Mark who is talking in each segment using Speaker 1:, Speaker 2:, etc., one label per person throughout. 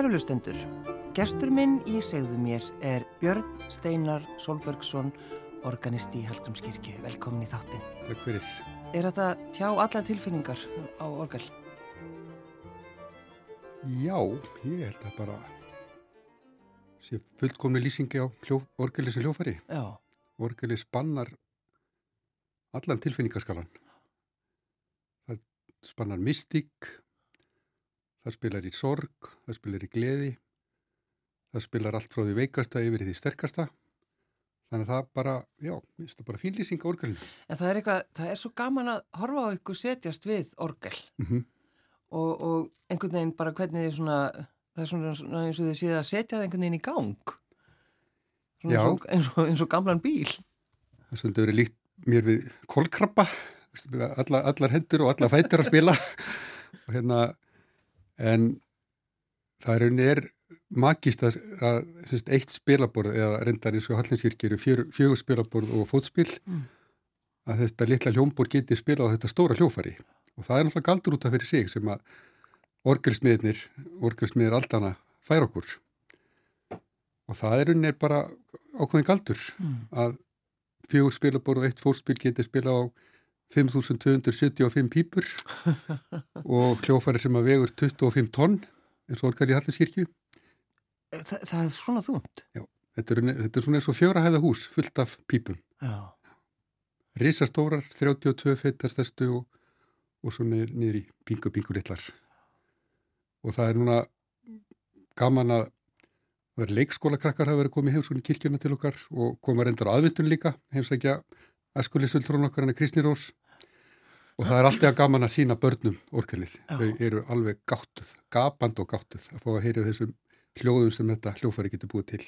Speaker 1: Kærulustendur, gestur minn í segðu mér er Björn Steinar Solbergsson, organist í Hallgrímskirkju. Velkomin í þáttin.
Speaker 2: Takk fyrir.
Speaker 1: Er þetta tjá allar tilfinningar á orgel?
Speaker 2: Já, ég held að bara sé fullkomni lýsingi á orgeli sem hljófari.
Speaker 1: Já.
Speaker 2: Orgeli spannar allan tilfinningaskalan. Það spannar mystík, það spilar í sorg, það spilar í gleði, það spilar allt frá því veikasta yfir því sterkasta. Þannig að það bara, já, það er bara fínlýsing á orgelinu.
Speaker 1: En það er eitthvað, það er svo gaman að horfa á ykkur setjast við orgel
Speaker 2: Mm -hmm.
Speaker 1: og, og einhvern veginn bara hvernig þið svona, það er svona, svona eins og þið séð að setja það einhvern veginn í gang. Svona
Speaker 2: Já.
Speaker 1: og, eins, og, eins og gamlan bíl.
Speaker 2: Það sem þetta verið líkt mér við kolkrabba, allar, allar hendur og allar fætur að spila og hérna, en það er rauninni er magist að, að semst, eitt spilaborð eða reyndar eins og Hallinskirkir fjögur spilaborð og fótspil
Speaker 1: Mm.
Speaker 2: að þetta litla hljómbor geti spilað á þetta stóra hljófari og það er náttúrulega galdur út af fyrir sig sem að orgelsmiðnir, orgelsmiðir aldana fær okkur og það er rauninni bara ákveðin galdur
Speaker 1: Mm.
Speaker 2: að fjögur spilaborð og eitt fórspil geti spila á 5275 pípur og hljófari sem að vegur 25 tonn eins og orgar í Hallinskirkju
Speaker 1: Þa, það er svona þúnd.
Speaker 2: Þetta er, þetta er svona eins og fjóra hæða hús fullt af pípum.
Speaker 1: Já.
Speaker 2: Rísastórar, 32 fettar stærstu og, og svo niður, niður í pingu, pingu litlar. Og það er núna gaman að er leikskólakrakkar hafa verið komið heimsókn í kirkjuna til okkar og koma reyndar aðvindun líka, heimsækja æskulisvöldrún okkar hann er Kristni Rós og það er alltaf gaman að sína börnum orkelið. Þau eru alveg gáttuð, gapand og gáttuð að fá að heyra þessum hljóðum sem þetta hljófari getur búið til.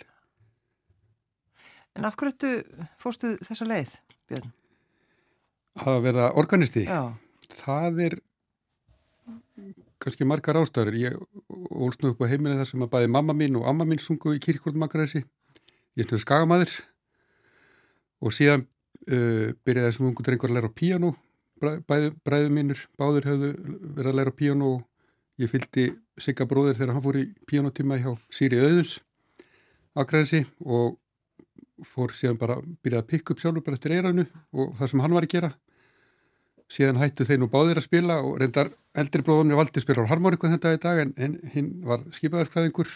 Speaker 1: En af hverju fórstu þessa leið, Björn?
Speaker 2: Að vera organisti?
Speaker 1: Já.
Speaker 2: Það er kannski margar ástæður. Ég ólst nú upp á heiminu þar sem að bæði mamma mín og amma mín sungu í kirkvöldmakarþessi. Ég er skagamæður og síðan uh, byrjaði þessum ungu drengur að læra á píano. Bræðu mínur, báður hefðu verið að læra á píano og ég fylgdi Sigga bróðir þegar hann fór í píanotíma hjá Sýri Auðuns aðgræðsi og fór síðan bara byrjaði að pikka upp sjálfur bara eftir eiranu og það sem hann var að gera. Síðan hættu þeir nú báðir að spila og reyndar eldri bróðumni valdi spila á harmóniku þetta í dag en, en hinn var skipaðarskræðingur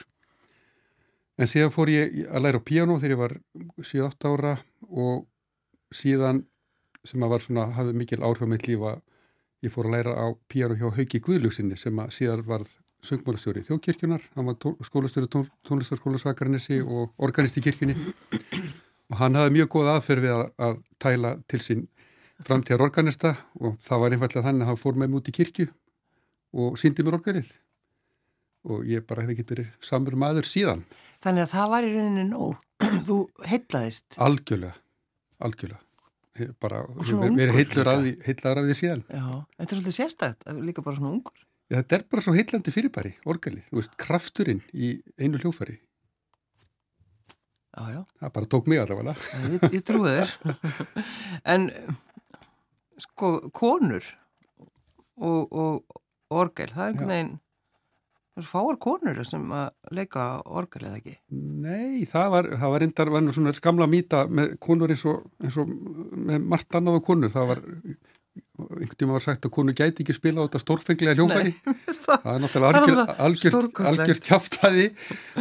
Speaker 2: en síðan fór ég að læra piano þegar ég var 7-8 ára og síðan sem að var svona, hafði mikil áhrif á mitt líf að ég fór að læra á piano hjá Hauki Guðlugsinni sem að síðan varð söngmálastjóri þjóðkirkjunar, hann var skólastjóri tón, tónlistarskóla Svakaranesi og organist í kirkjunni og hann hafði mjög góð aðferð við að, að tæla til sín framtíðar organista og það var einfallega þannig að hann fór með mig út í kirkju og síndi mér organið og ég bara hefði ekki verið samur maður síðan.
Speaker 1: Þannig að það var í rauninni nóg. Þú heitlaðist.
Speaker 2: Algjörlega, algjörlega. Bara verið heillur
Speaker 1: líka.
Speaker 2: því, síðan.
Speaker 1: Já. Þetta er svolítið sérstætt, líka bara svona ungur.
Speaker 2: Já, þetta er bara svo heillandi fyrirbæri, organið. Þú veist, krafturinn í einu hljófari.
Speaker 1: Já, já.
Speaker 2: Það bara tók mig allavega.
Speaker 1: Ég, ég trúi þér. en sko, konur og, og orgel, það er einhvern veginn er fáar konur sem að leika orgel eða ekki.
Speaker 2: Nei, það var, það var reyndar, var nú svona gamla mýta með konur eins og, eins og með margt annað á konur. Það var, einhvern tíma var sagt að konur gæti ekki spila á þetta stórfenglega hljófæri.
Speaker 1: það,
Speaker 2: er náttúrulega algjört, kjáftæði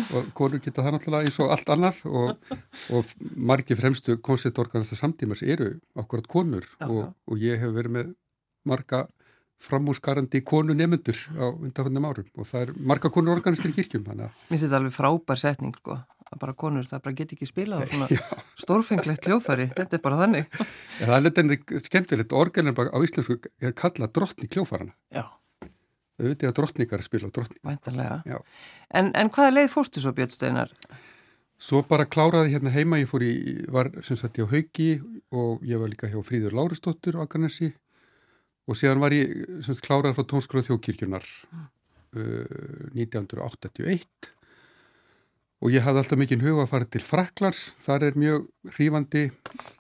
Speaker 2: og konur geta það náttúrulega eins og allt annað og, og margi fremstu konceptorganasta samtímas eru akkurat konur og, og ég hef verið með marga framúskarandi konu nefnendur á undanfannum árum og það er marga konur organistir í kirkjum
Speaker 1: Mér finnst þetta alveg frábær setning, sko. Að bara konur, það bara get ekki spilað á svona stórfenglegt hljófæri. Þetta er bara þannig.
Speaker 2: ja, það er þetta skemmtilegt, bara á íslensku er kallað drottning hljófarana
Speaker 1: Já,
Speaker 2: þau veitir að drottningar spila á drottning.
Speaker 1: En, en hvaða leið fórstu svo, Björn Steinar?
Speaker 2: Svo bara kláraði hérna heima, ég fór í, var sem sagt hjá Hauki og ég var líka hjá Fríður Láristóttur á Akarnesi og síðan var ég sem sagt kláraði frá tónskóla þjókirkjunar uh, 1981 og ég hafði alltaf mikinn hug að fara til Fraklars, þar er mjög hrífandi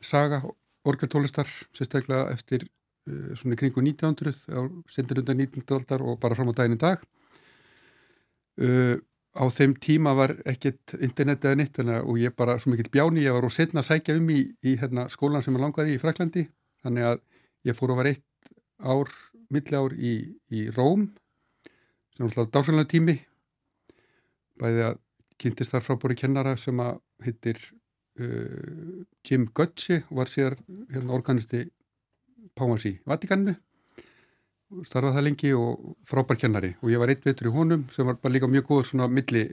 Speaker 2: saga orgeltólistar, sérstaklega eftir uh, svona kringu 1900 á sendur undan 19. aldar og bara fram á daginn í dag. Uh, á þeim tíma var ekkert internet eða nýtt og ég bara svo mikill bjáni, ég var úr setna að sækja um í, í hérna, skólan sem ég langaði í Fraklandi þannig að ég fór að vera eitt ár, milli ár í, í Róm sem var alltaf dásanlega tími. Bæði að kynntist þar frábóri kennara sem að hittir uh, Jim Götze og var sér hérna, organisti Pámans í Vatikannu starfaði það lengi og frábær kennari. Og ég var eitt veitur í honum sem var bara líka mjög góð svona milli,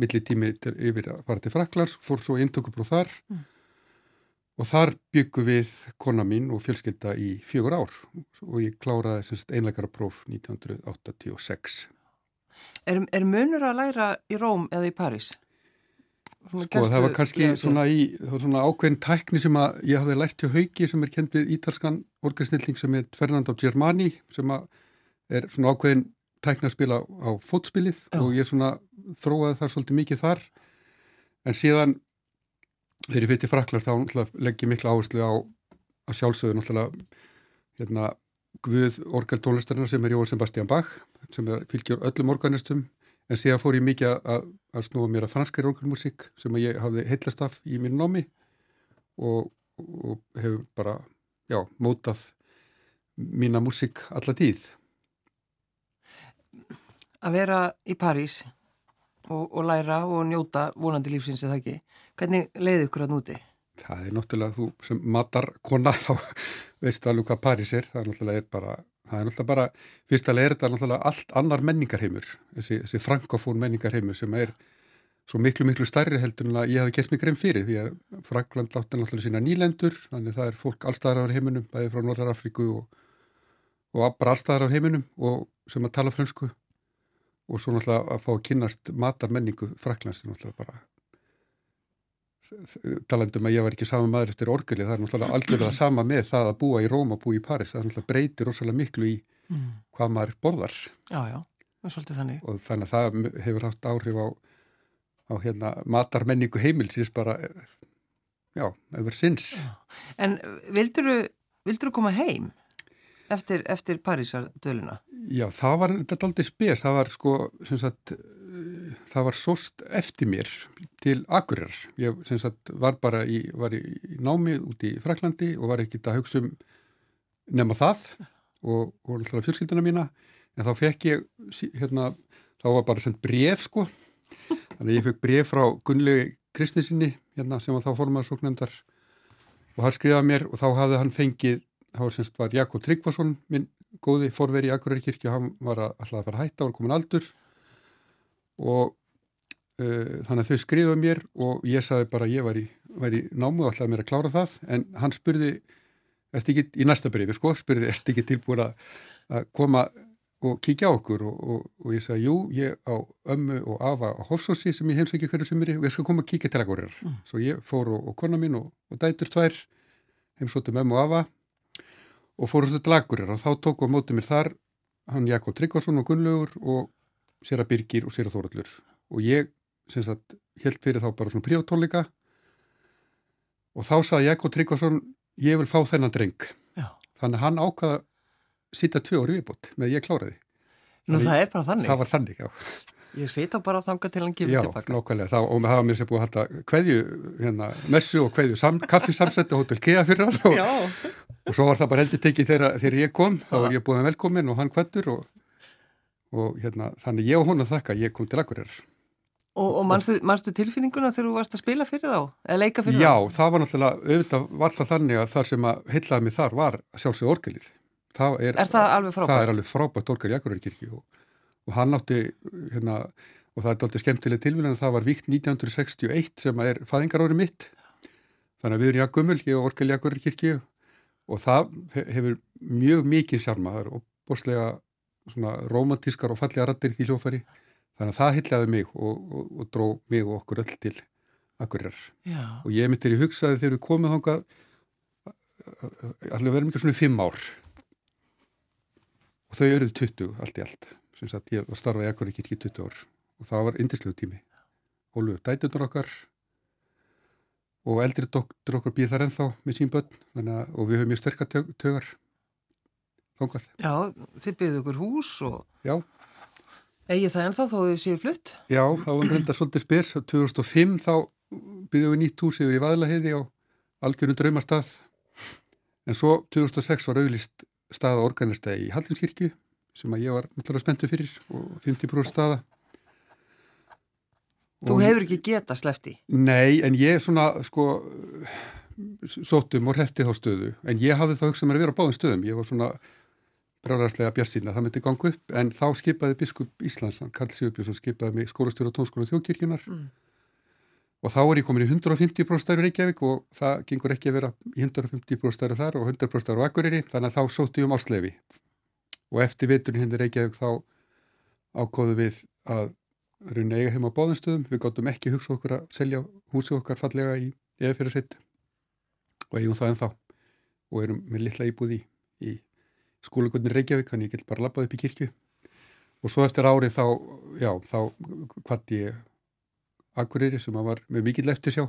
Speaker 2: milli tími yfir að fara til Fraklars, fór svo intökubróð þar. Mm. Og þar byggum við kona mín og fjölskylda í fjögur ár og ég kláraði einleikara próf 1986
Speaker 1: Er, er munur að læra í Róm eða í París?
Speaker 2: Sko það var kannski svona, í, svona ákveðin tækni sem að ég hafði lært hjá Hauki sem er kent við ítalskan organsnilling sem er Fernando Germani sem er svona ákveðin tækni að spila á fótspilið Já. og ég svona þróaði það svolítið mikið þar en síðan þegar ég fyrir fraklast þá legg ég miklu áherslu á að sjálfsögðu náttúrulega hérna, Guð orgal tónlistarinnar sem er Jóhann Sebastian Bach sem fylgjur öllum organistum en síðan fór ég mikið að, að snúa mér að franskari orgelmusík sem ég hafði heitlast af í mín námi og, og hefur bara, já, mótað mína músík alla tíð.
Speaker 1: Að vera í París og, og læra og njóta vonandi lífsins eða ekki, hvernig leiði ykkur að núti?
Speaker 2: Það er náttúrulega, þú sem matar kona þá veistu alveg hvað París er, það er náttúrulega er bara Það er náttúrulega bara, fyrstulega er þetta náttúrulega allt annar menningarheimur, þessi, þessi frankofón menningarheimur sem er svo miklu, miklu starri heldur en að ég hafi gert mig grein fyrir. Því að Frankland átti náttúrulega sína nýlendur, þannig það er fólk allstaðar á heiminum, bæði frá Norrar Afríku og, og bara allstaðar á heiminum og sem að tala fransku og svo náttúrulega að fá að kynast matarmenningu Franklands er náttúrulega bara talandum að ég var ekki sama maður eftir orgeli, það er náttúrulega algjörlega sama með það að búa í Róm og búa í Paris það náttúrulega breytir rosalega miklu í mm. hvað maður borðar.
Speaker 1: Já, já, er þannig.
Speaker 2: Og þannig að það hefur haft áhrif á, á hérna, matarmenningu heimilsins bara já, efer sinns.
Speaker 1: En vildur þú koma heim eftir, eftir Parísar döluna?
Speaker 2: Já, það var þetta aldrei spes, það var sko sem sagt það var sóst eftir mér til Akureyrar. Ég sagt, var bara í, var í, í námi út í Fraklandi og var ekkit að hugsa um nema það og, og alltaf fjölskylduna mína en þá fekk ég, hérna, þá var bara sendt bref sko, þannig að ég fekk bref frá Gunnlegu Kristinsinni hérna, sem var þá formaðsóknendar og hann skrifaði mér og þá hafði hann fengið, þá var, semst, var Jakob Tryggvason minn góði forveri í Akureyri kirkju, hann var að, alltaf að fara að hætta, hann komin aldur. Og uh, þannig að þau skrifuðu mér og ég saði bara að ég var í, var í námu og ætlaði mér að klára það. En hann spurði, erst ekki í næsta brefi sko, spurði, erst ekki tilbúin að, koma og kíkja á okkur? Og, og, og ég sagði, jú, ég á ömmu og afa á Hofsósi sem ég heimsækja hverju sumiri og ég skal koma að kíkja til ekkur mm. svo ég fór og, og kona mín og dætur tvær heimsóttum ömmu og afa og fórustu til ekkur og þá tók og mótið mér þar hann Jakob Tryggvason og Gunnlaugur og sér að Birgir og sér að Þóraldur og ég, sem sagt, held fyrir þá bara svona príotónleika og þá saði Jakob Tryggvason ég vil fá þennan dreng. Já. þannig að hann ákvaða sitta tvö orði viðbútt með ég kláraði.
Speaker 1: Nú það, það er bara þannig?
Speaker 2: Það var þannig, já.
Speaker 1: Ég sita bara þanga til hann gefur tilbaka
Speaker 2: Já, nokkulega, það, og það var mér sem búið að hætta hverju, hérna, messu og hverju sam, kaffisamsett og hótel Kea fyrir hann og, og svo var það bara heldur tekið þegar, ég kom, þá var ég búið velkomin og hann hvettur og og hérna, þannig ég og hún að þakka, ég kom til Akureyrar.
Speaker 1: Og, og mannstu, mannstu tilfinninguna þegar þú varst að spila fyrir þá? Eða leika fyrir þá?
Speaker 2: Já, það var náttúrulega, auðvitað var það þannig að það sem að heitlaði mig þar var sjálfsög orgelið.
Speaker 1: Það er, er það alveg frábært?
Speaker 2: Það er alveg frábært orgel í Akureyri og, og hann átti, hérna, og það er doldið skemmtileg tilvíðan að það var víkt 1961 sem er fæðingaróri mitt. Þannig að við erum jakkumul, ég og orgel í Akureyri og það hefur mjög mikið sjárma, það er opbóslega svona romantískar og fallega rattir í því hljófari þannig að það hyllaði mig og, og, og dró mig og okkur öll til akkurir og ég myndir í hugsaði þegar við komum þángað allir verðum ekki svona fimm ár. Og þau eruð 20 allt í allt. Sem sagt ég starfaði akkur ekki ekki 20 ár. Og það var indislegu tími. Hólu dætunar okkar og eldri doktor okkar býð þar ennþá með sín börn að, og við höfum mjög sterkar tögar
Speaker 1: Þongað. Já, þið byggðu ykkur hús og...
Speaker 2: Já.
Speaker 1: Egið það ennþá þó þið séu flutt?
Speaker 2: Já, þá var reynda svolítið spyrs. 2005 þá byggðum við nýtt hús yfir í Vaðlaheiði á algjörnum draumastað. En svo 2006 var auðlist staða organista í Hallinskirkju sem að ég var náttúrulega spenntu fyrir og 50 brúr staða.
Speaker 1: Þú hefur ekki geta slefti.
Speaker 2: Nei, en ég svona, sko, sóttum og hefti þá stöðu. En ég hafði þá hugsað mér að vera á báðum stöðum. Ég var svona bráðarslega bjarsýna, það myndi ganga upp. En þá skipaði biskup Íslands, Karl Sigurbjörnsson, skipaði mig skólastjóra tónskóla þjókirkjunar.
Speaker 1: Mm.
Speaker 2: Og þá er ég komin í 150 bróstæru Reykjavík og það gengur ekki að vera í 150 bróstæru þar og 100 bróstæru á Akureyri. Þannig að þá sótti ég um áslefi. Og eftir viturinn hindi Reykjavík þá ákóðu við að runni eiga heima á bóðinstöðum. Við gáttum ekki hugsa okkur að selja húsi okkar fallega í eða fyrir sitt og eigum það ennþá og erum með litla íbúð í, í skólagöndin Reykjavík þannig ég get bara labbað upp í kirkju og svo eftir árið þá, já, þá kvatti ég Akureyri sem að var með mikill eftir sjá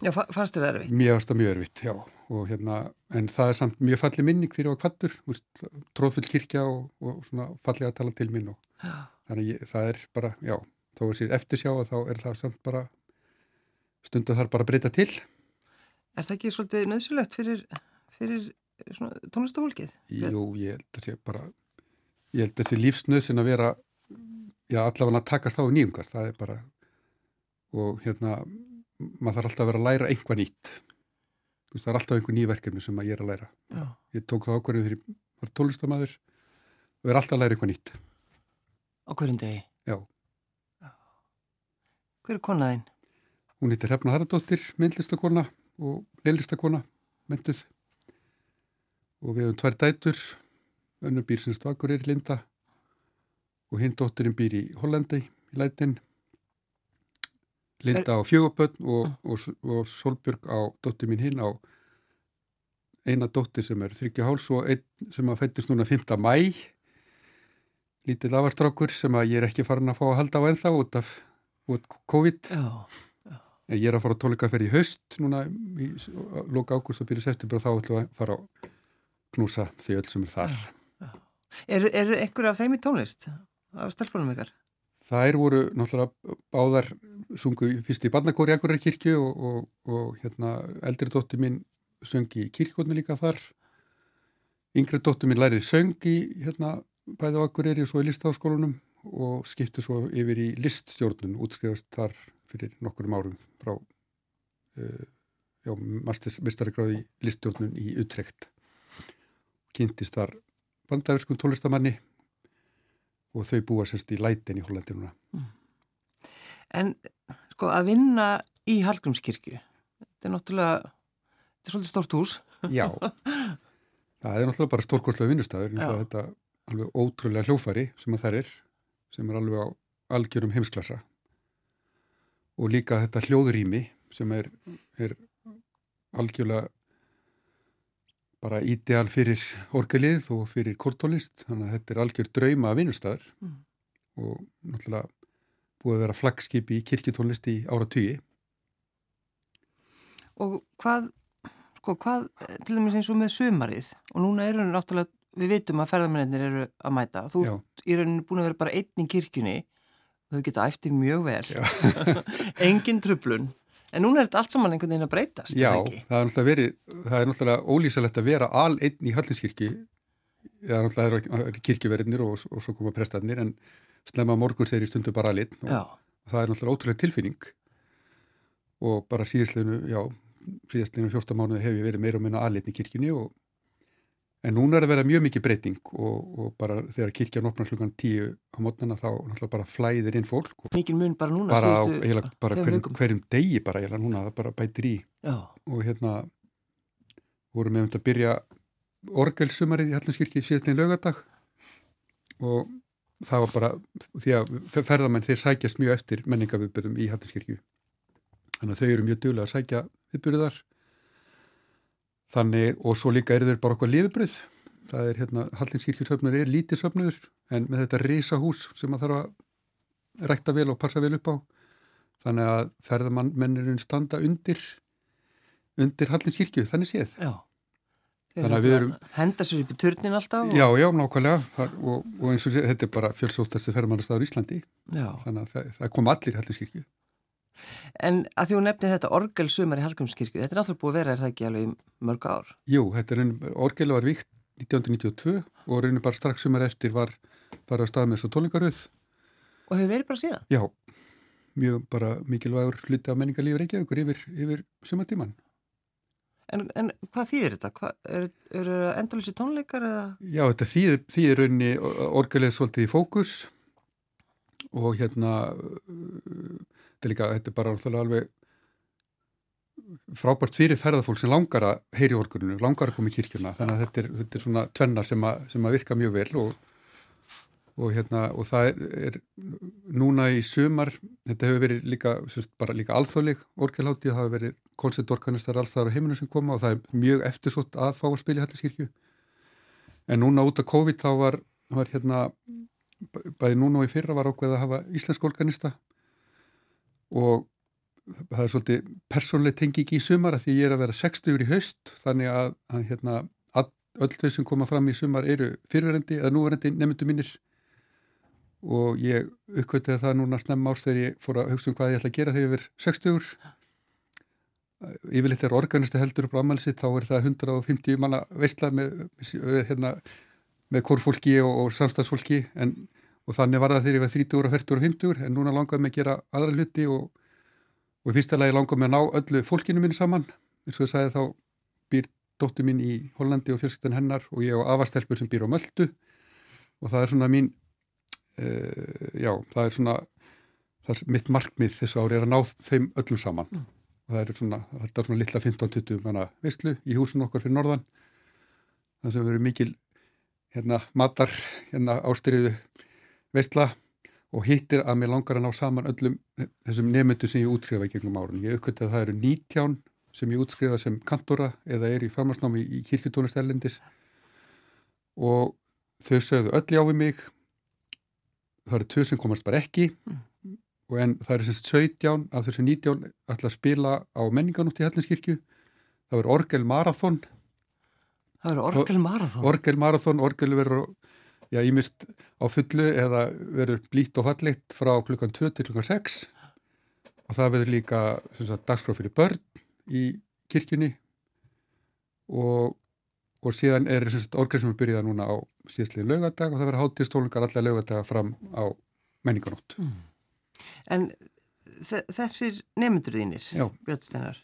Speaker 1: Já, fa- fannst það erfitt?
Speaker 2: mjög aðstað mjög erfitt, já og hérna, en það er samt mjög falli minning fyrir á kvattur, tróðfull kirkja og, og svona fallega að tala til minn og
Speaker 1: Já.
Speaker 2: Þannig ég, það er bara, já, þó að sér eftir sjá þá er það samt bara stundu þar bara að breyta til.
Speaker 1: Er það ekki svolítið nöðsulegt fyrir, fyrir svona tónlistafólkið?
Speaker 2: Jú, ég held að sé bara ég held að þessi lífsnöðsin að vera já, allavega að takast á nýjungar það er bara og hérna, maður þarf alltaf að vera að læra einhvað nýtt. Veist, það er alltaf einhver ný verkefni sem að ég er að læra.
Speaker 1: Já.
Speaker 2: ég tók það ákvarðið fyrir var tólistamæður og er alltaf að læra einhvað nýtt
Speaker 1: Á hverjum degi?
Speaker 2: Já.
Speaker 1: Hver er konaðinn?
Speaker 2: hún heitir Hrefna Haraldóttir, myndlistakona og leillistakona, mynduð og við hefum tvær dætur önnur býr sem stvakur er Linda og hinn dóttirinn býr í Hollandi í Lætin Linda á fjöguböld og, og, og Solbjörg á dóttir mín hinn á eina dóttir sem er þryggja háls og einn sem að fættist núna 5. mæ lítið lafarstrákur sem að ég er ekki farin að fá að halda á ennþá út af út COVID
Speaker 1: Já.
Speaker 2: En Ég er að fara á tónleikaferð í haust núna í loka ágúst og byrju september og þá ætlum við að fara að knúsa því öll sem er þar.
Speaker 1: Er, er ekkur af þeim í tónlist? Af stelpunum ykkar?
Speaker 2: Það er voru náttúrulega báðar sungu fyrst í Barnakóri Akureyri kirkju og, og, og hérna eldri dóttir mín söngi í kirkjónu líka þar. Yngri dóttir mín lærið söngi hérna bæði á Akureyri og svo í listaháskólanum og skipti svo yfir í liststjórnun, útskrifast þar fyrir nokkurum árum frá uh, já, í liststjórnun í Utrecht. Kynntist þar bandarískum tónlistamanni og þau búa semst í Lætin í Hollandi núna.
Speaker 1: En sko að vinna í Hallgrímskirkju, þetta er náttúrulega, þetta er svolítið stórt hús.
Speaker 2: Já, það er náttúrulega bara stórkostlega vinnustæður,
Speaker 1: Já.
Speaker 2: þetta alveg ótrúlega hljófari sem að það er, sem er alveg á algjörum heimsklassa og líka þetta hljóðurými sem er, er algjörlega bara ídeal fyrir orgelið og fyrir kortólist, þannig að þetta er algjör drauma vinnustæður
Speaker 1: Mm.
Speaker 2: og náttúrulega búið að vera flaggskip í kirkjutónlist í ára tugi.
Speaker 1: Og hvað, sko hvað, til dæmis eins og með sumarið og núna eru náttúrulega, við veitum að ferðamennir eru að mæta. Þú
Speaker 2: Já.
Speaker 1: rauninu búin að vera bara einn í kirkjunni og þau geta æftið mjög vel. Engin trublun. En núna er þetta allt saman einhvern veginn að breytast,
Speaker 2: Já, það er náttúrulega verið, það er náttúrulega ólýsalegt að vera al einn í Hallinskirkji, það er náttúrulega kirkjuverðinir og, og svo koma prestarnir en slemma morgun segir í stundu bara al einn og
Speaker 1: Já,
Speaker 2: það er náttúrulega ótrúlega tilfinning og bara síðastleginu, síðastleginu 14 mánuði hef ég verið meira og minna í kirkjunni og en núna er að vera mjög mikið breyting og, og bara þegar kirkjan opnar klukkan 10 á mótnana þá náttúrulega bara flæðir inn fólk
Speaker 1: mikið mun bara núna
Speaker 2: bara, á,
Speaker 1: síðustu
Speaker 2: eiginlega, bara
Speaker 1: tveimur
Speaker 2: hverjum, hverjum degi bara eiginlega núna það bara bætir í.
Speaker 1: Já,
Speaker 2: og hérna vorum við um að byrja orgelsumarið í Hallinskirkji síðastlegin lögadag og það var bara því að ferðamenn þeir sækjast mjög eftir menningaviðbyrðum í Hallinskirkju þannig að þau eru mjög duglega að sækja viðbyrðar þannig og svo líka eru þeir bara okkur lifibrið það er hérna, Hallinskirkjusöfnur er lítið söfnur en með þetta risahús sem að þarf að rækta vel og passa vel upp á þannig að ferðamennirinn standa undir undir Hallinskirkju, þannig séð
Speaker 1: já. Þannig að við erum... Henda sér upp í turnin alltaf?
Speaker 2: Og... Já, já, nákvæmlega. Það, og, og eins og þetta er bara fjölsóttastu ferðmannastafur í Íslandi. Já. Þannig að það, það kom allir í Hallgrímskirkju.
Speaker 1: En að því hún nefni þetta orgelsumar í Hallgrímskirkju, þetta er náttúrulega búið að vera, er það ekki alveg mörg ár?
Speaker 2: Jú, er orgel var vikt 1992 og reynir bara strax sumar eftir var bara að stað með svo tónleikaröð.
Speaker 1: Og hefur verið bara síðan?
Speaker 2: Já, mjög bara mikilvægur hluti af menningarlífi Reykjavíkur yfir, yfir sumatíman.
Speaker 1: En, en hvað þýðir þetta? Hvað, er, eru endalísi tónleikar eða?
Speaker 2: Já, þetta þýðir, þýðir raunni orgalega svolítið í fókus og hérna þetta er líka, þetta er bara alveg frábært fyrir ferðarfólk sem langar að heyri orguninu, langar að koma í kirkjuna. Þannig að þetta er, þetta er svona tvennar sem að, sem að virka mjög vel og og hérna og það er núna í sumar, þetta hefur verið líka semst, bara líka alþjóðleg orgelhátti það hefur verið koncertorganistar alls þar á heiminu sem koma og það er mjög eftirsott að fá að spila í Halliskirkju en núna út af COVID þá var, var hérna bæði núna og í fyrra var ákveð að hafa íslensk organista og það er svolítið persónlega tengi ekki í sumar að því ég er að vera 60 yfir í haust þannig að, að hérna, öll þau sem koma fram í sumar eru fyrirverendi eða núverendi nefndu mínir. Og ég uppkvötiði það núna snemma árs þegar ég fór að hugsa um hvað ég ætla að gera þegar ég verð 60 yfirleitt er organisti heldur upp á amalsitt þá er það 150 manna veistla með, hérna, með kórfólki og, og samstagsfólki en, og þannig var það þegar ég var 30 og 40 og 50 en núna langaði mig að gera aðra hluti og, og í fyrsta lagi langaði mig að ná öllu fólkinu mín saman. Eins og ég sagði þá býr dóttu mín í Hollandi og fjölskyttan hennar og ég á afastelpur sem býr á Möldu og það er svona mín uh, já, það er svona það er mitt markmið þessu ári er að ná þeim öllum saman. Mm. og það er svona, þetta er svona litla 15-20 manna visslu í húsinu okkar fyrir norðan. Það sem verður mikil hérna matar hérna ástriðu vissla og hittir að mér langar að ná saman öllum þessum nefndu sem ég útskrifa í gegnum árun. Ég aukvöldi að það eru 19 sem ég útskrifa sem kantora eða er í farmarsnámi í kirkjutónistælendis og þau sögðu öll já við mig. Það eru tvö sem komast bara ekki. Mm. en það eru semst 17 af þessu 19 ætla að spila á menninganútt í Hellinskirkju það verður Orgel Marathon.
Speaker 1: Það verður Orgel Marathon.
Speaker 2: Orgel Marathon, Já, ímist á fullu eða verður blít og fallitt frá klukkan 2 til klukkan 6 og það verður líka dagsgráð fyrir börn í kirkjunni og og síðan er orkar sem er byrjað núna á síðastliðin laugadag og það verður hátíðstólingar allar laugadag fram á menninganótt. Mm.
Speaker 1: En þessir nefndur þínir, Björnsteinar,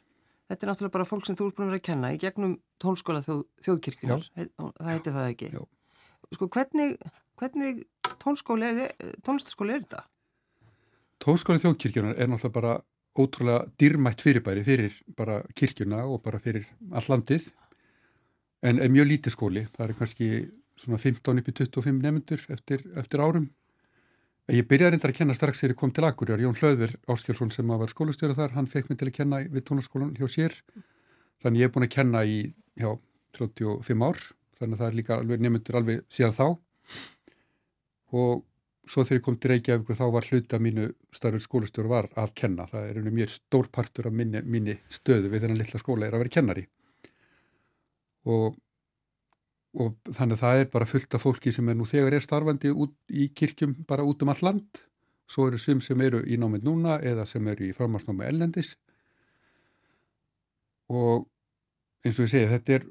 Speaker 1: þetta er náttúrulega bara fólk sem þú er búin að vera að kenna í gegnum tónskóla þjóð, þjóðkirkjunar, það heiti það ekki. Já. Sko hvernig, hvernig tónskóli er, tónlistaskóli er þetta?
Speaker 2: Tónskóli þjóðkirkjunar er náttúrulega bara ótrúlega dýrmætt fyrirbæri fyrir bara kirkjuna og bara fyrir all landið. En er mjög lítið skóli, það er kannski svona 15 upp í 25 nefndur eftir, eftir árum. Ég byrjaði reyndar að kenna strax þegar ég kom til Akureyri, Jón Hlöðver Áskjálsson sem var skólastjóra þar, hann fekk mig til að kenna við tónarskólan hjá sér, þannig ég er búin að kenna í já, 35 ár, þannig að það er líka alveg nefndur alveg síðan þá. Og svo þegar ég kom til Reykjavík þá var hluta mínu starfur skólastjóra var að kenna, það er mjög stór partur af minni, minni stöðu við þennan litla skóla er að vera kennari. Og, og þannig að það er bara fullt af fólki sem er nú þegar er starfandi í kirkjum bara út um all land. Svo eru sum sem eru í námið núna eða sem eru í framhansnámi ellendis og eins og ég segi þetta er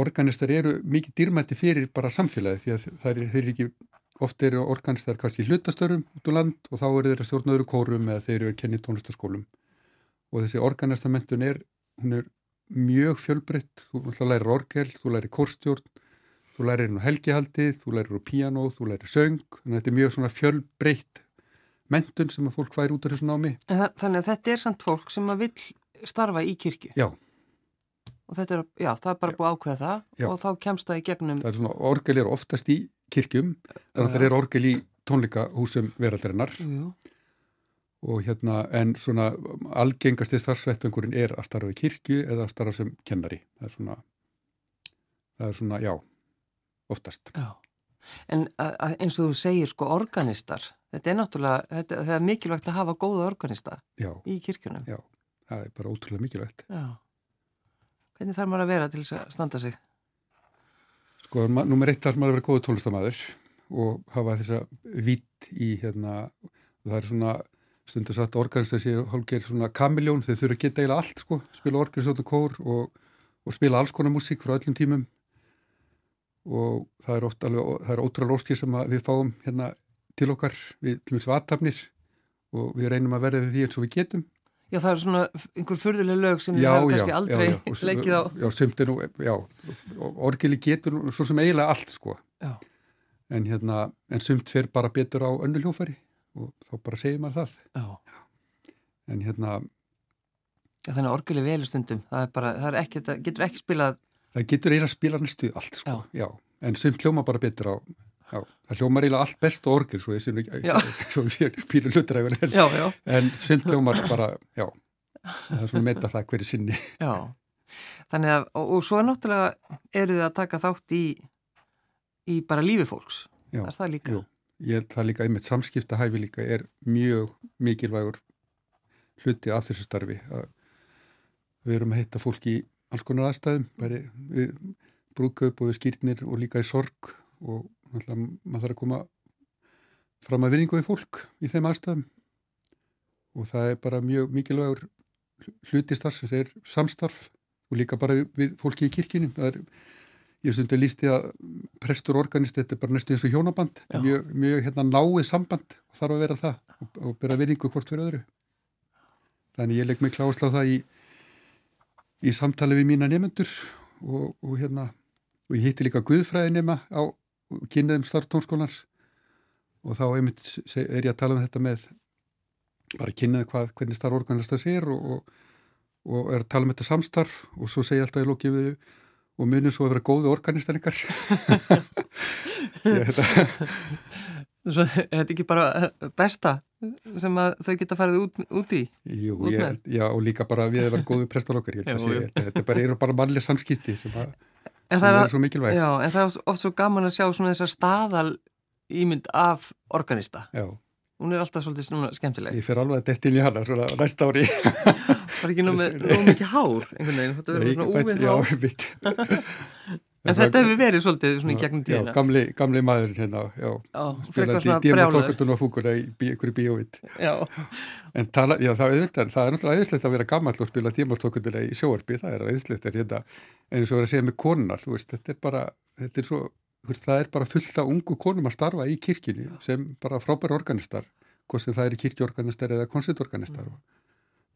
Speaker 2: organistar eru mikið dýrmætti fyrir bara samfélagi því að það er, eru ekki oft eru organistar kannski hlutastörum út um land og þá eru þeir að stjórna öðru kórum eða þeir eru kenni tónlistaskólum og þessi organistarmentun er hún er mjög fjölbreytt, þú lærir orgel, þú lærir kórstjórn, þú lærir helgihaldið, þú lærir úr piano, þú lærir söng, þannig að þetta er mjög svona fjölbreytt mentun sem að fólk væri út af þessu námi.
Speaker 1: Þannig að þetta er samt fólk sem að vil starfa í kirkju?
Speaker 2: Já.
Speaker 1: Og þetta er, já, það er bara já. búið ákveða það já. og þá kemst það í gegnum...
Speaker 2: Það er svona, orgel er oftast í kirkjum, þannig að það er orgel í tónleikahúsum veraldarinnar. Og hérna en svona algengasti starfsvettungurinn er að starfa í kirkju eða að starfa sem kennari. Það er svona það er svona, já, oftast. Já,
Speaker 1: en að, eins og þú segir sko organistar þetta er náttúrulega, þetta, það er mikilvægt að hafa góða organista í kirkjunum.
Speaker 2: Já, það er bara ótrúlega mikilvægt.
Speaker 1: Já Hvernig þarf maður að vera til þess að standa sig?
Speaker 2: Sko, nummer eitt þarf maður að vera góð tónlistamæður og hafa þessa vitt í hérna, það er svona stundu satt organist að séu hálfgeir svona kamiljón, þau þurfa að geta eiginlega allt sko, spila organist og kór og, og spila alls konar músík frá öllum tímum. Og það er oft alveg, það er ótrúlega róskið sem við fáum hérna til okkar, við til og meins vatafnir og við reynum að verða því eins og við getum
Speaker 1: Já, það er svona einhver förðuleg lög sem við hefum kannski aldrei já, já, leikið á.
Speaker 2: Já, sumt er nú, já, orgili getur svo sem eiginlega allt, sko. Já. En hérna, en sumt fer bara betur á önnu hljófari og þá bara segir maður það. Já. En hérna...
Speaker 1: Já, þannig að orgili velustundum, það er bara, það er ekki, það getur ekki spilað...
Speaker 2: Það getur eiginlega spilað næstu allt, sko, já. En sumt hljóma bara betur á Já, það hljómar eiginlega allt best og orgel svo ég sem ekki pýru hlutræður en svimt hljómar bara já, það er svona meita það hverju sinni.
Speaker 1: Já, þannig að og, og svo náttúrulega eru þið að taka þátt í í bara lífi fólks. Já, er það líka? Jú,
Speaker 2: ég held það líka einmitt samskiptahæfi líka er mjög mikilvægur hluti af þessu starfi að við erum að hitta fólk í alls konar aðstæðum bæri við brúðkaup og skýrnir og líka í sorg og maður þarf að koma fram að vinningu við fólk í þeim aðstæðum. Og það er bara mjög mikilvægur hlutistar sem er samstarf og líka bara við fólki í kirkini það er, ég stundi að lísti að prestur organist, þetta er bara næstu eins og hjónaband. Þetta er mjög, mjög hérna, náið samband og þarf að vera það og, og bera vinningu hvort fyrir öðru. Þannig ég legg mig klásla á það í í samtali við mína nefnendur og, og hérna og ég hitti líka Guðfræði nema á kynniðum starftónskólans og þá einmitt er ég að tala um þetta með bara kynniðu hvað, hvernig starforganist það sér og, og, og er að tala um þetta samstarf. Og svo segja alltaf í lókið við og munum svo að vera góði organistar ykkar
Speaker 1: Svo er þetta ekki bara eh, besta sem þau geta farið út, út í?
Speaker 2: Jú, út ég, já og líka bara við erum góðið prestar okkar, ég held að segja þetta er bara, bara mannlega samskipti sem að
Speaker 1: en það er svo mikilvægt. Já, en það er oft svo gaman að sjá svona þessar staðal ímynd af organista. Já. Hún er alltaf svolítið svona skemmtileg.
Speaker 2: Ég fer alveg að detti inn í hana svona næsta ári.
Speaker 1: Það er ekki nú með mikið hár einhvern veginn, þetta verður svona úvið hár. En þetta hefur verið svolítið svona í gegnum tíðina.
Speaker 2: Já, gamli, gamli maður hérna, já. Já,
Speaker 1: spilandi í dímatókutun
Speaker 2: og fúkur í ykkur bíóvitt. Já. En tala, já, það er, það er náttúrulega eðislegt að vera gammal og spila dímatókutun í sjóarbi, það er eðislegt, en hérna, eins og að segja með konar, þú veist, þetta er bara, þetta er svo, veist, það er bara fullt af ungu konum að starfa í kirkini sem bara frábæra organistar, hvort sem það er kirkjorganistar eða koncertorganistar. Mm.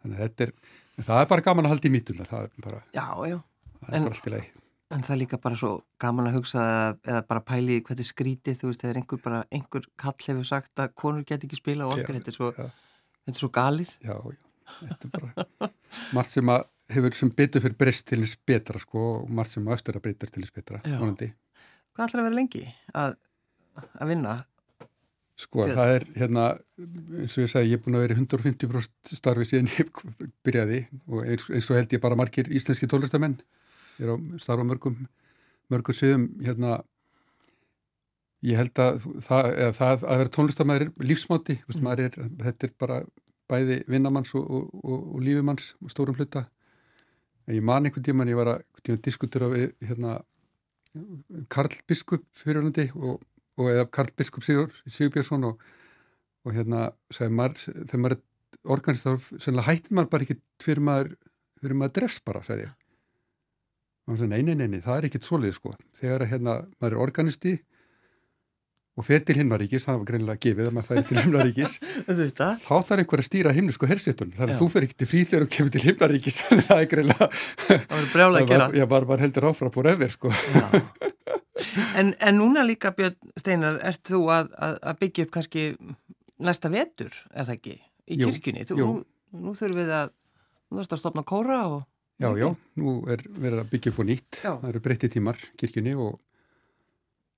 Speaker 2: Þannig þetta er, það er bara gaman að halda í mítuna, það er bara,
Speaker 1: já, já.
Speaker 2: Það er en, bara allt í lagi.
Speaker 1: En það er líka bara svo gaman að hugsa eða bara pæli hvað er skrítið, þú veist, þegar einhver bara, einhver kall hefur sagt að konur get ekki spila á orgar, þetta er svo, þetta er svo galið.
Speaker 2: Já, já, þetta er bara margt sem að hefur sem betur fyrir breyst til þess betra, sko, og margt sem að eftir að breytast til þess betra, vonandi.
Speaker 1: Hvað ætlar að vera lengi að, að vinna?
Speaker 2: Sko, Björn. það er, hérna, eins og ég sagði, ég er búin að vera í 150% starfi síðan ég byrjaði og eins og held ég bara margir íslenski tólestamenn er á starfa mörgum mörgum sviðum hérna ég held að það, það að vera tónlistamæður lífsmáti mm. er, þetta er bara bæði vinnamanns og, og, og, og lífimanns stórum hluta en ég man einhvern tíma en ég var að diskutera við hérna Karl Biskup fyrirhundi og eða Karl Biskup Sigur, Sigurbjörnsson og hérna maður, þegar maður er organist þá hættir maður bara ekki fyrir maður fyrir maður drefs bara, segði ég og hann sagði, nei, nei, nei, það er ekkit svolítið sko. Þegar hérna, maður er organisti og fer til himnaríkis, það var greinilega gefið að maður færi til himnaríkis, þá þarf einhver að stýra himnisku hersvéttunum. Þannig að þú fer ekki til frí þegar þú kemur til himnaríkis, þannig að það er greinilega...
Speaker 1: Það var brjálega að gera.
Speaker 2: Já, bara, bara heldur áfram búið öfver sko.
Speaker 1: en, en núna líka, Björn Steinar, ert þú að, að, að byggja upp kannski næsta vetur, er það ekki, í kirkjunni? Þú, nú, nú þurfum við að, og
Speaker 2: Já, já, nú er verið að byggja upp á nýtt, já. það eru breytti tímar kirkjunni og,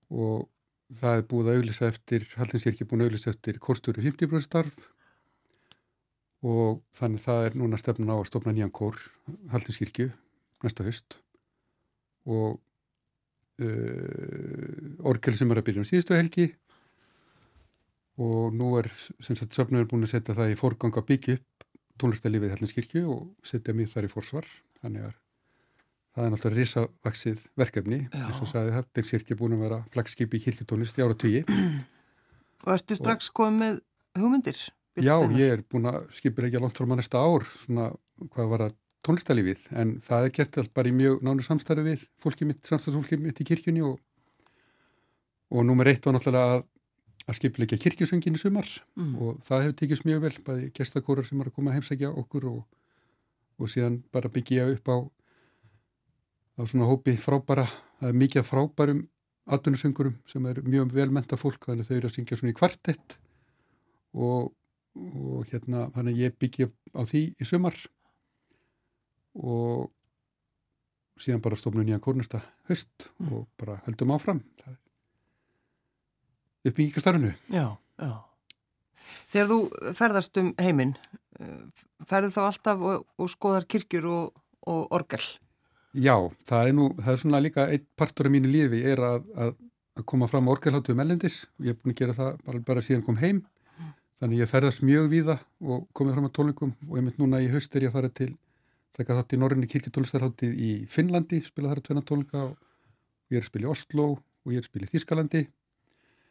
Speaker 2: og það er búið að auðvisa eftir, Hallinskirkji er búin að auðvisa eftir kórstúri 50% starf. Og þannig það er núna stefnun á að stopna nýjan kór Hallinskirkju næsta höst og uh, orkel sem er að byrja um síðustu helgi. Og nú er sem sagt söfnur búin að setja það í forgang að byggja upp tónlistalífið Hallinskirkju og setja mér þar í forsvar þannig að það er náttúrulega risavaksið verkefni eins og sagði Hafningskirkja búin að vera flagskipi í kirkjutónlist í ára tugi
Speaker 1: Og ertu strax komið með hugmyndir?
Speaker 2: Já, ég er búin að skipir ekki að langt frá maður næsta ár svona hvað var að tónlistalífið en það er gert allt bara í mjög nánu samstarfi við fólkið mitt, samstarfsfólkið mitt í kirkjunni og, og nummer eitt var náttúrulega að, að skipleika kirkjusöngin í sumar. Mm. og það hefur tekist mjög vel, bæði gestakórar sem er að koma að heimsækja okkur og, og síðan bara byggja upp á, á svona hópi frábæra, það er mikið frábærum atvinnusöngurum sem er mjög velmenta fólk þannig að þau eru að syngja svona í kvartett. Og, og hérna þannig að ég byggja á því í sumar. Og síðan bara stofnum nýja kórnista höst mm. og bara höldum áfram. Uppbyggingastarfinu
Speaker 1: Já, já Þegar þú ferðast um heiminn eh, ferðu þá alltaf og, og skoðar kirkjur og, og orgel?
Speaker 2: Já, það er nú, það er svona líka einn partur af mínu lífi er að, að, að koma fram á orgelháttu um ellendis og ég hef búin að gera það bara, bara síðan kom heim. Þannig ég ferðast mjög víða og komið fram á tólingum og ég mynd núna í haust er ég að fara til þekka þátt í Norrinni kirkitólstarhátti í Finnlandi, spila þar að tveina tólinga og ég er að spila í Oslo og ég er að spila í Þískalandi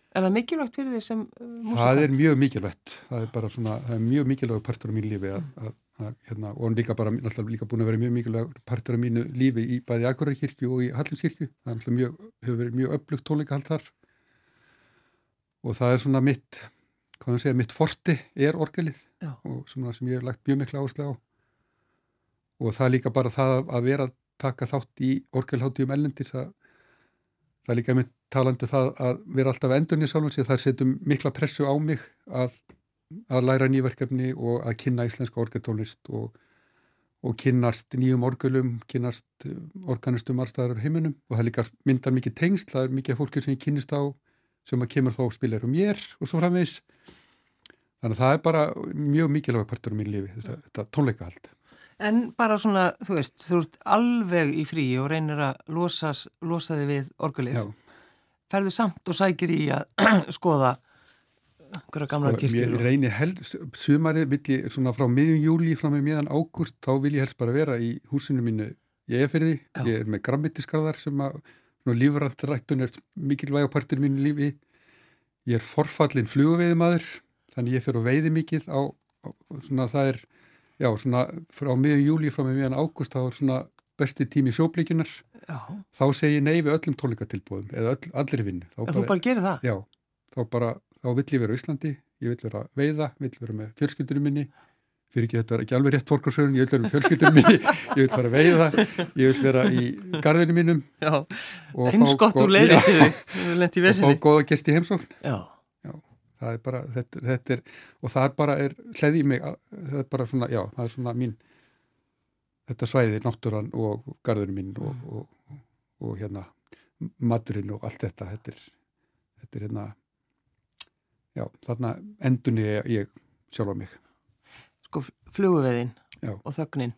Speaker 1: Er það mikilvægt fyrir því sem
Speaker 2: músikant? Það er mjög mikilvægt, það er bara svona, það er mjög mikilvægt partur af mínu lífi að, að að, hérna, og hann líka bara, náttúrulega líka búin að vera mjög mikilvæg partur af mínu lífi í bæði Akureyri-kirkju og í Hallinskirkju, það er náttúrulega mjög, hefur verið mjög upplugt tónleikahald þar og það er svona mitt, hvað maður segja, mitt forti er orgelið Já. og svona sem ég hef lagt mjög miklu áherslu á og það er líka bara það að vera taka þátt í orgelháttíum ellendis að það er líka mitt talandu um það að vera alltaf endurni sjálfins því að það setjum mikla pressu á mig að að læra nýverkefni og að kynna íslenska orgetólist og, og kynnast nýjum orgelum, kynnast eh, organistum allstæðar heiminum. Og það líka myndar mikið tengsl, það er mikið fólki sem ég kynnist á sem að kemur þá og spilar um mér og svo framvegs þannig að það er bara mjög mikilvæg partur á mín lífi, þetta, þetta tónleikahald.
Speaker 1: En bara svona, þú veist, þú ert alveg í frí og reynir að losa, losa þig við orgelið ferðu samt og sækir í að skoða Hverja gamla sko, kirkjur?
Speaker 2: Ég reynir helst, sumari vil ég svona frá miðjum júli fram með miðan ágúst, þá vil ég helst bara vera í húsinu mínu ég er fyrir því, ég er með grammitiskarðar sem að lífrandrættun er mikilvæg á partinu mínu lífi ég er forfallin flugveiðimaður þannig ég fyrir að veiði mikið á, á svona það er já svona frá miðjum júli fram með miðan ágúst þá er svona besti tími sjóblíkunar þá segir ég nei við öllum tólikatilbúðum eða öll, allir vinnu.
Speaker 1: Þú bara gerir það?
Speaker 2: Já, þá bara þá vill ég vera í Íslandi, ég vill vera veiða, vill vera með fjölskyldunum minni, fyrir ekki þetta er ekki alveg rétt fórkarsögun, ég vill vera með fjölskyldunum minni, ég vill vera veiða, ég vill vera í gardinu mínum.
Speaker 1: Eins gott úr í vesinni.
Speaker 2: Og fá góða gesti heimsókn. Já. Já, það er bara, þetta, þetta er, og það er bara, hlæði í mig, það er bara svona, já, það er svona mín, þetta svæði, náttúran og gardinu mín og, og, og, og hérna, maturinn og allt þetta, þetta er, þetta er hérna, já, þarna endunni ég, ég sjálfa mig.
Speaker 1: Sko fluguveðin já. og þögnin.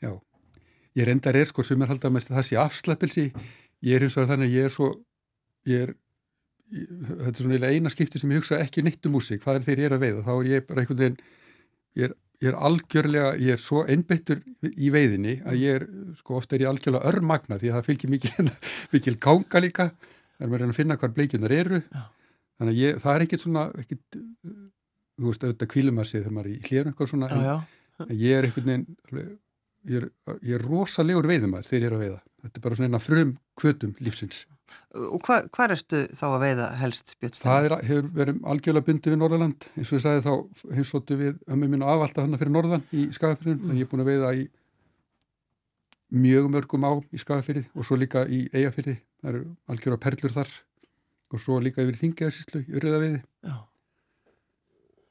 Speaker 2: Já, ég reyndar er sko sem er haldið að mest það sé afslappilsi, ég er eins og þannig að ég er svo, ég er, ég, þetta er svona eina skipti sem ég hugsa ekki neitt um músík, það er þegar ég er að veiða, þá er ég bara einhvern veginn, ég er, ég er algjörlega, ég er svo einbyttur í veiðinni að ég er, sko ofta er ég algjörlega örmagna því að það fylgir mikil, mikil kánga líka, það er maður að finna hvað bleikjunar eru. Já þannig að ég, það er ekkit svona ekkit, þú veist, auðvitað kvílum að sé þegar maður er í hlýðan eitthvað svona já, já. en ég er einhvern veginn ég er, ég er rosalegur veiðumar þegar ég er að veiða þetta er bara svona eina frum kvötum lífsins.
Speaker 1: Og hva, hvað ertu þá að veiða helst Björnstein?
Speaker 2: Það er, hefur verið algjörlega bundið við Norðaland eins og ég sagði þá heimsóttu við ömmu mín og afvalda hann fyrir Norðan í Skagafyrðin mm. en ég er búin að veiða í mjög mörgum á í Skagafyrði og svo líka í Eyjafyrði það eru algjörlega perlur þar. Og svo líka yfir þingjaðsíslu í Urriðaviði. Já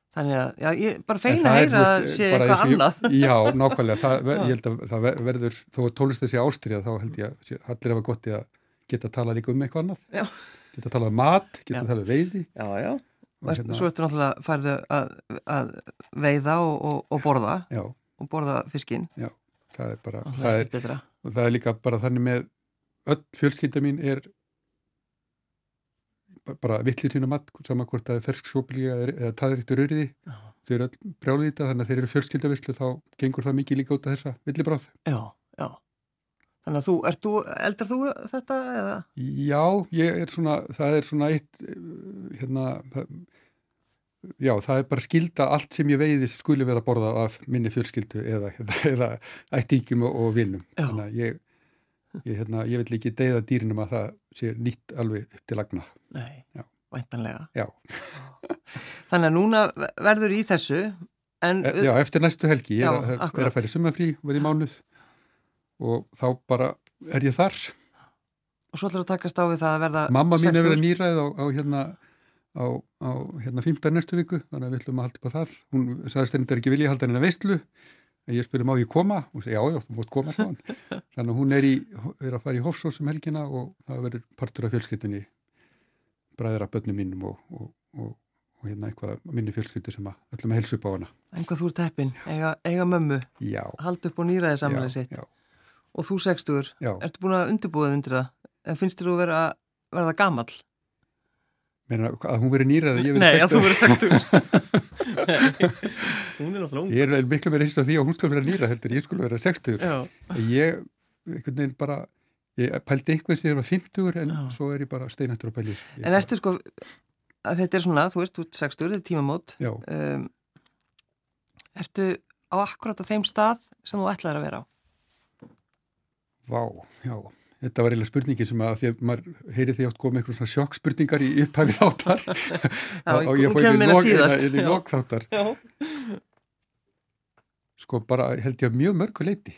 Speaker 1: Þannig að, já, ég bara feina að heyra að sé eitthvað annað.
Speaker 2: Já, nákvæmlega, það, ég held að það verður, þó að tólist þessi ástriða, þá held ég að allir hefa gott í að geta að tala líka um eitthvað annað. Já. Geta að tala um mat, geta já. að tala um veiði.
Speaker 1: Já, já. Og hérna, svo ertu náttúrulega færðu að, að veiða og, og, og borða. Já. Og borða fiskinn.
Speaker 2: Já, það er bara, það, það er, og það er líka bara þannig með, öll fjölskylda mín er bara villir sína mat saman hvort það er ferskshópilíga eða taðuríktur öryði þau eru öll brjálið þetta þannig að þeir eru fjölskyldavislu þá gengur það mikið líka út af þessa villibráð.
Speaker 1: Já, já. Þannig að þú, þú, eldar þú þetta eða?
Speaker 2: Já, ég er svona, það er svona eitt, hérna, já, það er bara skilda allt sem ég veiði skuli vera að borða af minni fjölskyldu eða, eða, eða ættíkjum og, og vinnum. Þannig að ég, ég, hérna, ég vil ekki deyða dýrinum að það sé nýtt alveg upp til lagna.
Speaker 1: Nei, já. væntanlega.
Speaker 2: Já.
Speaker 1: Þannig að núna verður í þessu, en...
Speaker 2: E, já, eftir næstu helgi, ég já, er, er að færi sumafrí, verði mánuð og þá bara er ég þar
Speaker 1: Og svo ætlar að takast á við það að verða
Speaker 2: Mamma mín er verið nýræð á, á hérna á, á hérna 15. næstu viku þannig að við ætlum að halda upp á það hún sagðist henni er ekki vilja að halda henni að veistlu en ég spurði má ég koma? Og segi já já þú mótt koma svo þannig að hún er, í, er að fara í Hofsós um helgina og það verður partur af fjölskyttunni bræðir af börnum mínum og, og, og, og hérna eitthvað minni fjölskyttu sem að ætlum að helsa upp á hana.
Speaker 1: En hvað þú ert heppin, eiga, eiga mömmu.
Speaker 2: Já.
Speaker 1: halda upp á nýræði samlega sitt. já, og þú sextur, ertu búin að undirbúið undir það, en finnst þér að vera, verða gamall?
Speaker 2: Meina að hún veri nýrað að ég
Speaker 1: veri sextur? Nei, að þú veri sextur Hún er náttúrulega ung.
Speaker 2: Ég er miklu meira hýst af því að hún skulle vera nýrað heldur, ég skulle vera sextur Ég, einhvern veginn bara ég pældi einhvern sem ég var 50 en Já. svo er ég bara steinættur á pælis
Speaker 1: En ertu sko, að þetta er svona þú veist, þú ert sextur, þetta er tímamót. Um, Ertu á akkurat á þeim stað sem þú ætlaði að vera á?
Speaker 2: Vá, já, þetta var eiginlega spurningin sem að því að maður heyri því átt komið eitthvað svona sjokkspurningar í upphæfið þáttar.
Speaker 1: Og ég fóði inn
Speaker 2: í lok þáttar sko bara held ég að mjög mörgu leiti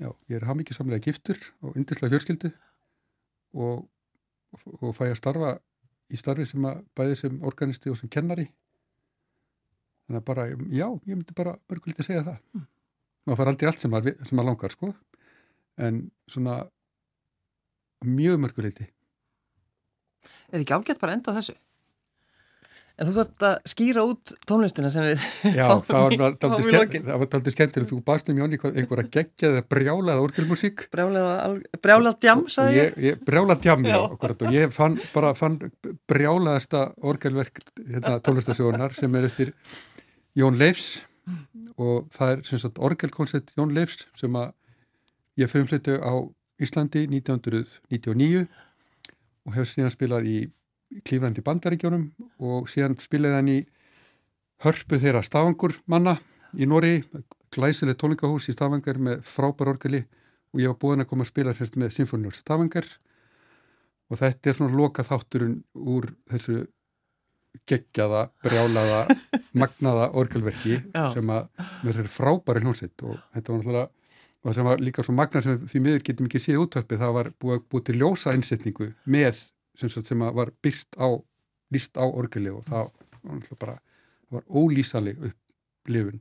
Speaker 2: já, ég er haf mikið samlega giftur og yndislega fjörskildu og, og fæ að starfa í starfi sem að bæði sem organisti og sem kennari. Þannig að bara, já, ég myndi bara mörgu leiti segja það. Mm. maður far aldrei allt sem maður langar sko. En svona mjög mörguleiti
Speaker 1: Er ekki ágætt bara enda þessu? En þú þarft að skýra út tónlistina sem við
Speaker 2: Já, það var taldið skemmtileg þú baðst um Jóni einhverja geggjaða brjálaða orgelmusík
Speaker 1: Brjálað djam, sagði
Speaker 2: ég? ég brjálað djam, já, já. ég fann bara fann brjálaðasta orgelverk hérna, tónlistasjónar sem er eftir Jón Leifs. Og það er orgelkoncept Jón Leifs sem að Ég frumflyttu á Íslandi 1999 og hef síðan spilað í Klífrandi bandaríkjónum og síðan spilaði hann í hörpu þeirra Stafangur manna í Nóri, glæsileg tónleikahús í Stafangar með frábær orgali og ég var búin að koma að spila sérst með Sinfoniur Stafangar og þetta er svona loka þátturinn úr þessu geggjaða, brjálaða, magnaða orgalverki Já. sem að með þessari frábæri hljónsitt og þetta var náttúrulega og það sem var líka svo magna sem því miður getum ekki séð útvarpið, það var búið, búið til ljósa einsetningu með sem, sem var byrst á, líst á orgeli og það var bara það var ólýsaleg upplifun.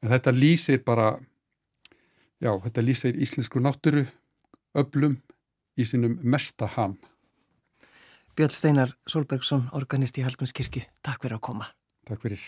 Speaker 2: En þetta lýsir bara já, þetta lýsir íslensku nátturu öblum í sínum mesta ham.
Speaker 1: Björn Steinar Solbergsson, organist í Halkunskirkju Takk fyrir að koma.
Speaker 2: Takk fyrir